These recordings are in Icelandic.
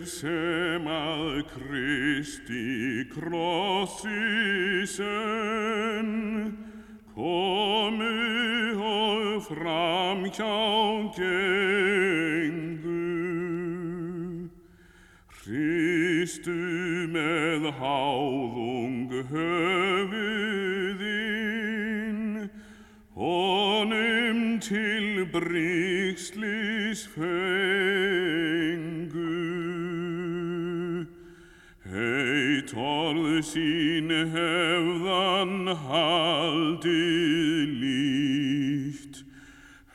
Þeir sem að Kristi krossi senn komu og fram hjá gengu. Hristu með háðung höfuðinn, honum til bríkslis fengu. Heit orð sín hefðan haldið líkt,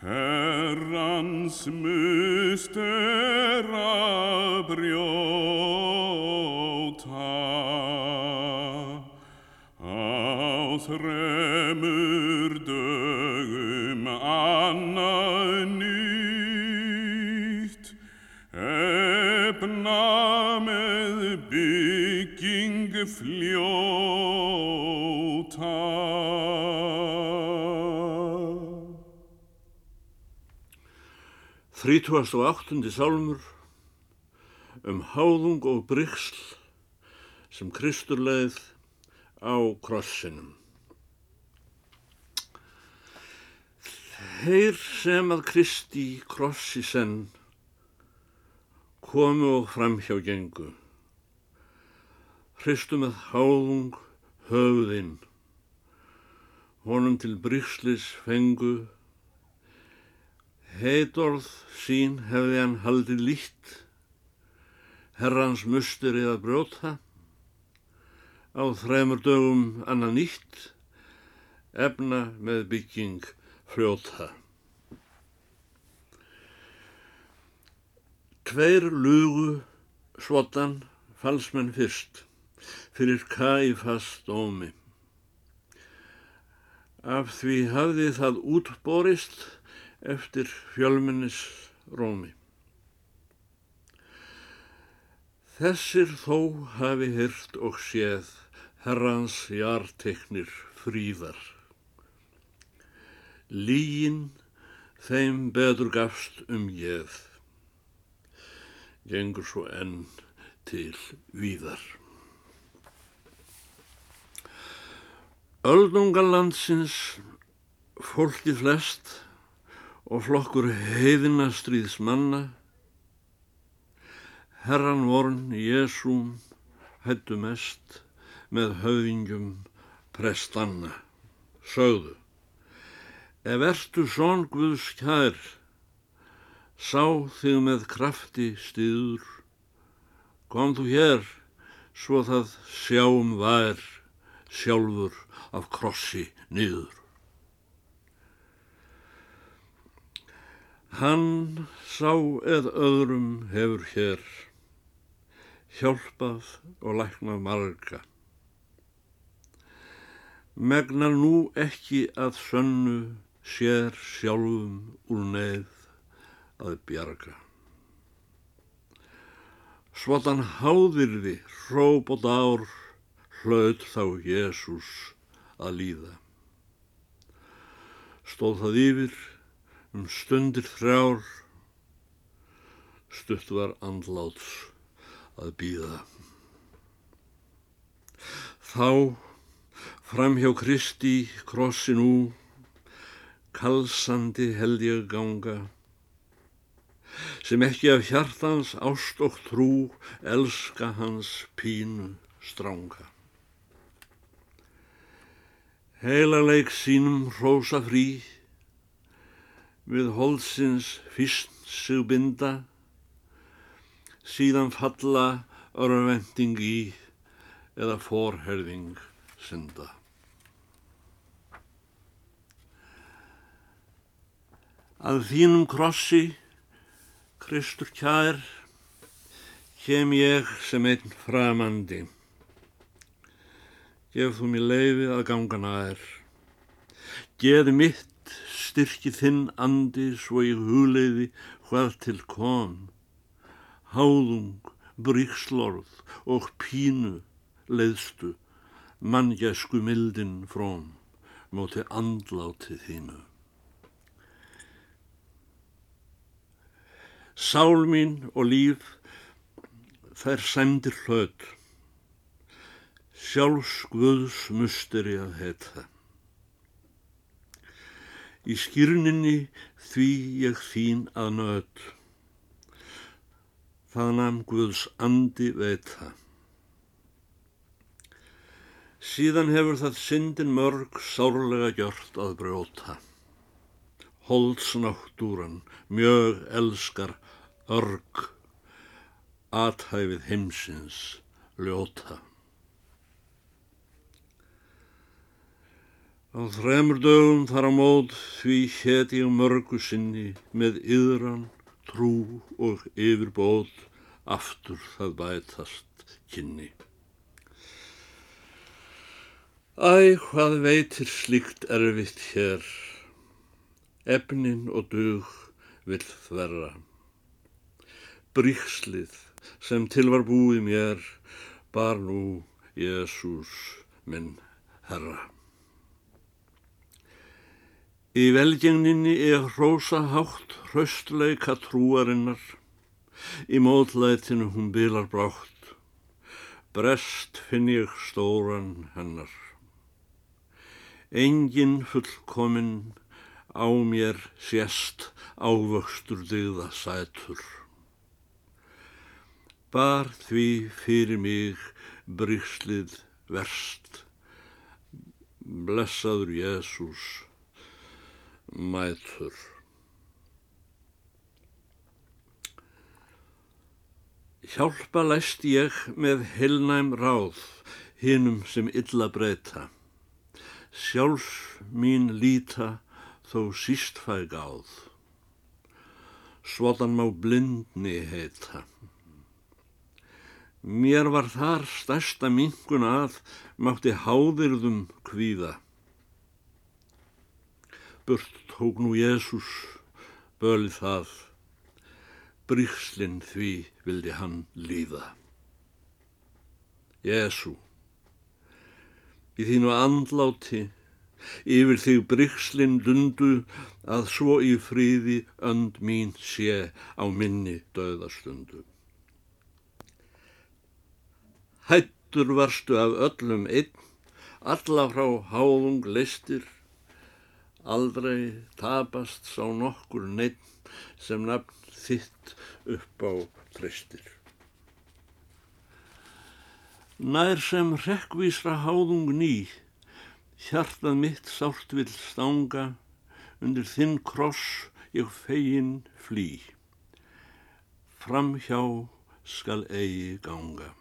Herrans must er að brjóta. Á þremur dögum Þrítúast og áttundi sálmur um háðung og brygsl sem Kristur leið á krossinum. Þeir sem að Kristi krossi senn komu og fram hjá gengu. Hristu með háðung höfðinn, honum til brygslis fengu. Heitorð sín hefði hann haldið lítt, herrans mustur eða brjóta, á þremur dögum annað nýtt, efna með bygging fljóta. Tveir lugu svotan falsmenn fyrst, fyrir Kaifas dómi. Af því hafði það útborist eftir fjölmennis rómi. Þessir þó hafi hyrt og séð herrans jarteknir fríðar. Lígin þeim betur gafst um ég, gengur svo enn til víðar. Öldungalandsins fólki flest og flokkur heiðinastriðs manna, herran vorn Jésúm hættu mest með höfðingjum prestanna, sögðu. Ef ertu són Guðs kær, sá þig með krafti stiður, kom þú hér, svo það sjáum vær sjálfur af krossi niður. Hann sá eð öðrum hefur hér hjálpað og læknað marga. Megnar nú ekki að sönnu sér sjálfum úr neið að bjarga. Svotan háðirði hróp og dár hlaut þá Jésús að líða. Stóð það yfir um stundir þrjár, stutt var andláts að býða. Þá fram hjá Kristi krossi nú, kalsandi held ég ganga, sem ekki af hjartans ást og trú elska hans pínu stránga. Heilaleik sínum hrósa frí, við holdsins fyrst sig binda, síðan falla örvending í eða forherðing synda. Að þínum krossi, Kristur kær, kem ég sem einn framandi. Gef þú mér leifi að ganga nær. Geði mitt styrki þinn andi svo ég hugleiði hvað til kom. Háðung, bríkslorð og pínu leiðstu, manngæsku mildin fróm, móti andláti þínu. Sál mín og líf þær sæmdir hlaut, sjálfsguðs musteri að heita. Í skýrninni því ég þín að nöð, það namn Guðs andi veita. Síðan hefur það syndin mörg sárlega gjört að brjóta. Holdsnáttúran mjög elskar örg, athæfið heimsins ljóta. Á þremur dögum þar á mót því hétt ég mörgu sinni með yðran, trú og yfirbóð aftur það bætast kynni. Æ, hvað veitir slíkt erfitt hér, efnin og dug vill þverra. Bríkslið sem til var búið mér, bar nú Jésús minn herra. Í velgengninni er hrósa hátt hraustleika trúarinnar, í mótlætinu hún bilar brátt, brest finn ég stóran hennar. Engin fullkominn á mér sérst ávöxtur digða sætur. Bar því fyrir mig bríkslið verst, blessaður Jésús, mætur. Hjálpa læst ég með heilnæm ráð, hinnum sem illa breyta sjálfs mín líta þó síst fæ gáð. Svotan má blindni heita. Mér var þar stærsta minkun að mátti háðirðum kvíða. Burt tók nú Jésús bölið það, bríkslinn því vildi hann líða. Jésú, í þínu andláti, yfir þig bryggslinn dundu að svo í fríði önd mín sé á minni döðastundu. Hættur varstu af öllum einn, alla frá háðung listir, aldrei tapast sá nokkur neitt sem nafn þitt upp á tristir. Nær sem rekkvísra háðung ný, hjartað mitt sált vil stanga, undir þinn kross ég fegin flý. Framhjá skal eigi ganga.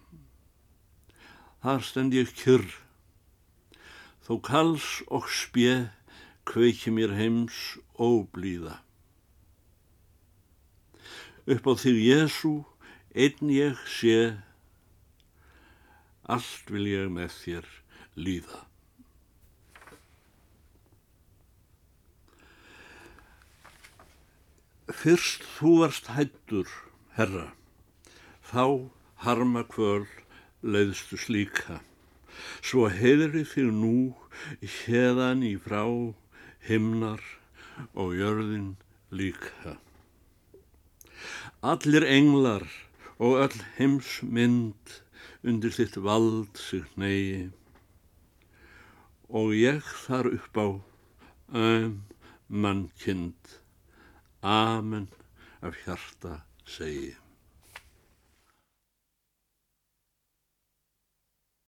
Þar stend ég kyrr, þó kals og spje kveiki mér heims óblíða. Upp á þig Jésu, einn ég sé, allt vil ég með þér líða. Fyrst þú varst hættur, herra, þá harma kvöl leiðstu slíka, svo heiðri þig nú hérðan í frá himnar og jörðin líka. Allir englar og öll heims mynd undir þitt vald sig negi og ég þar upp á öm mannkind. Amen af hjarta segi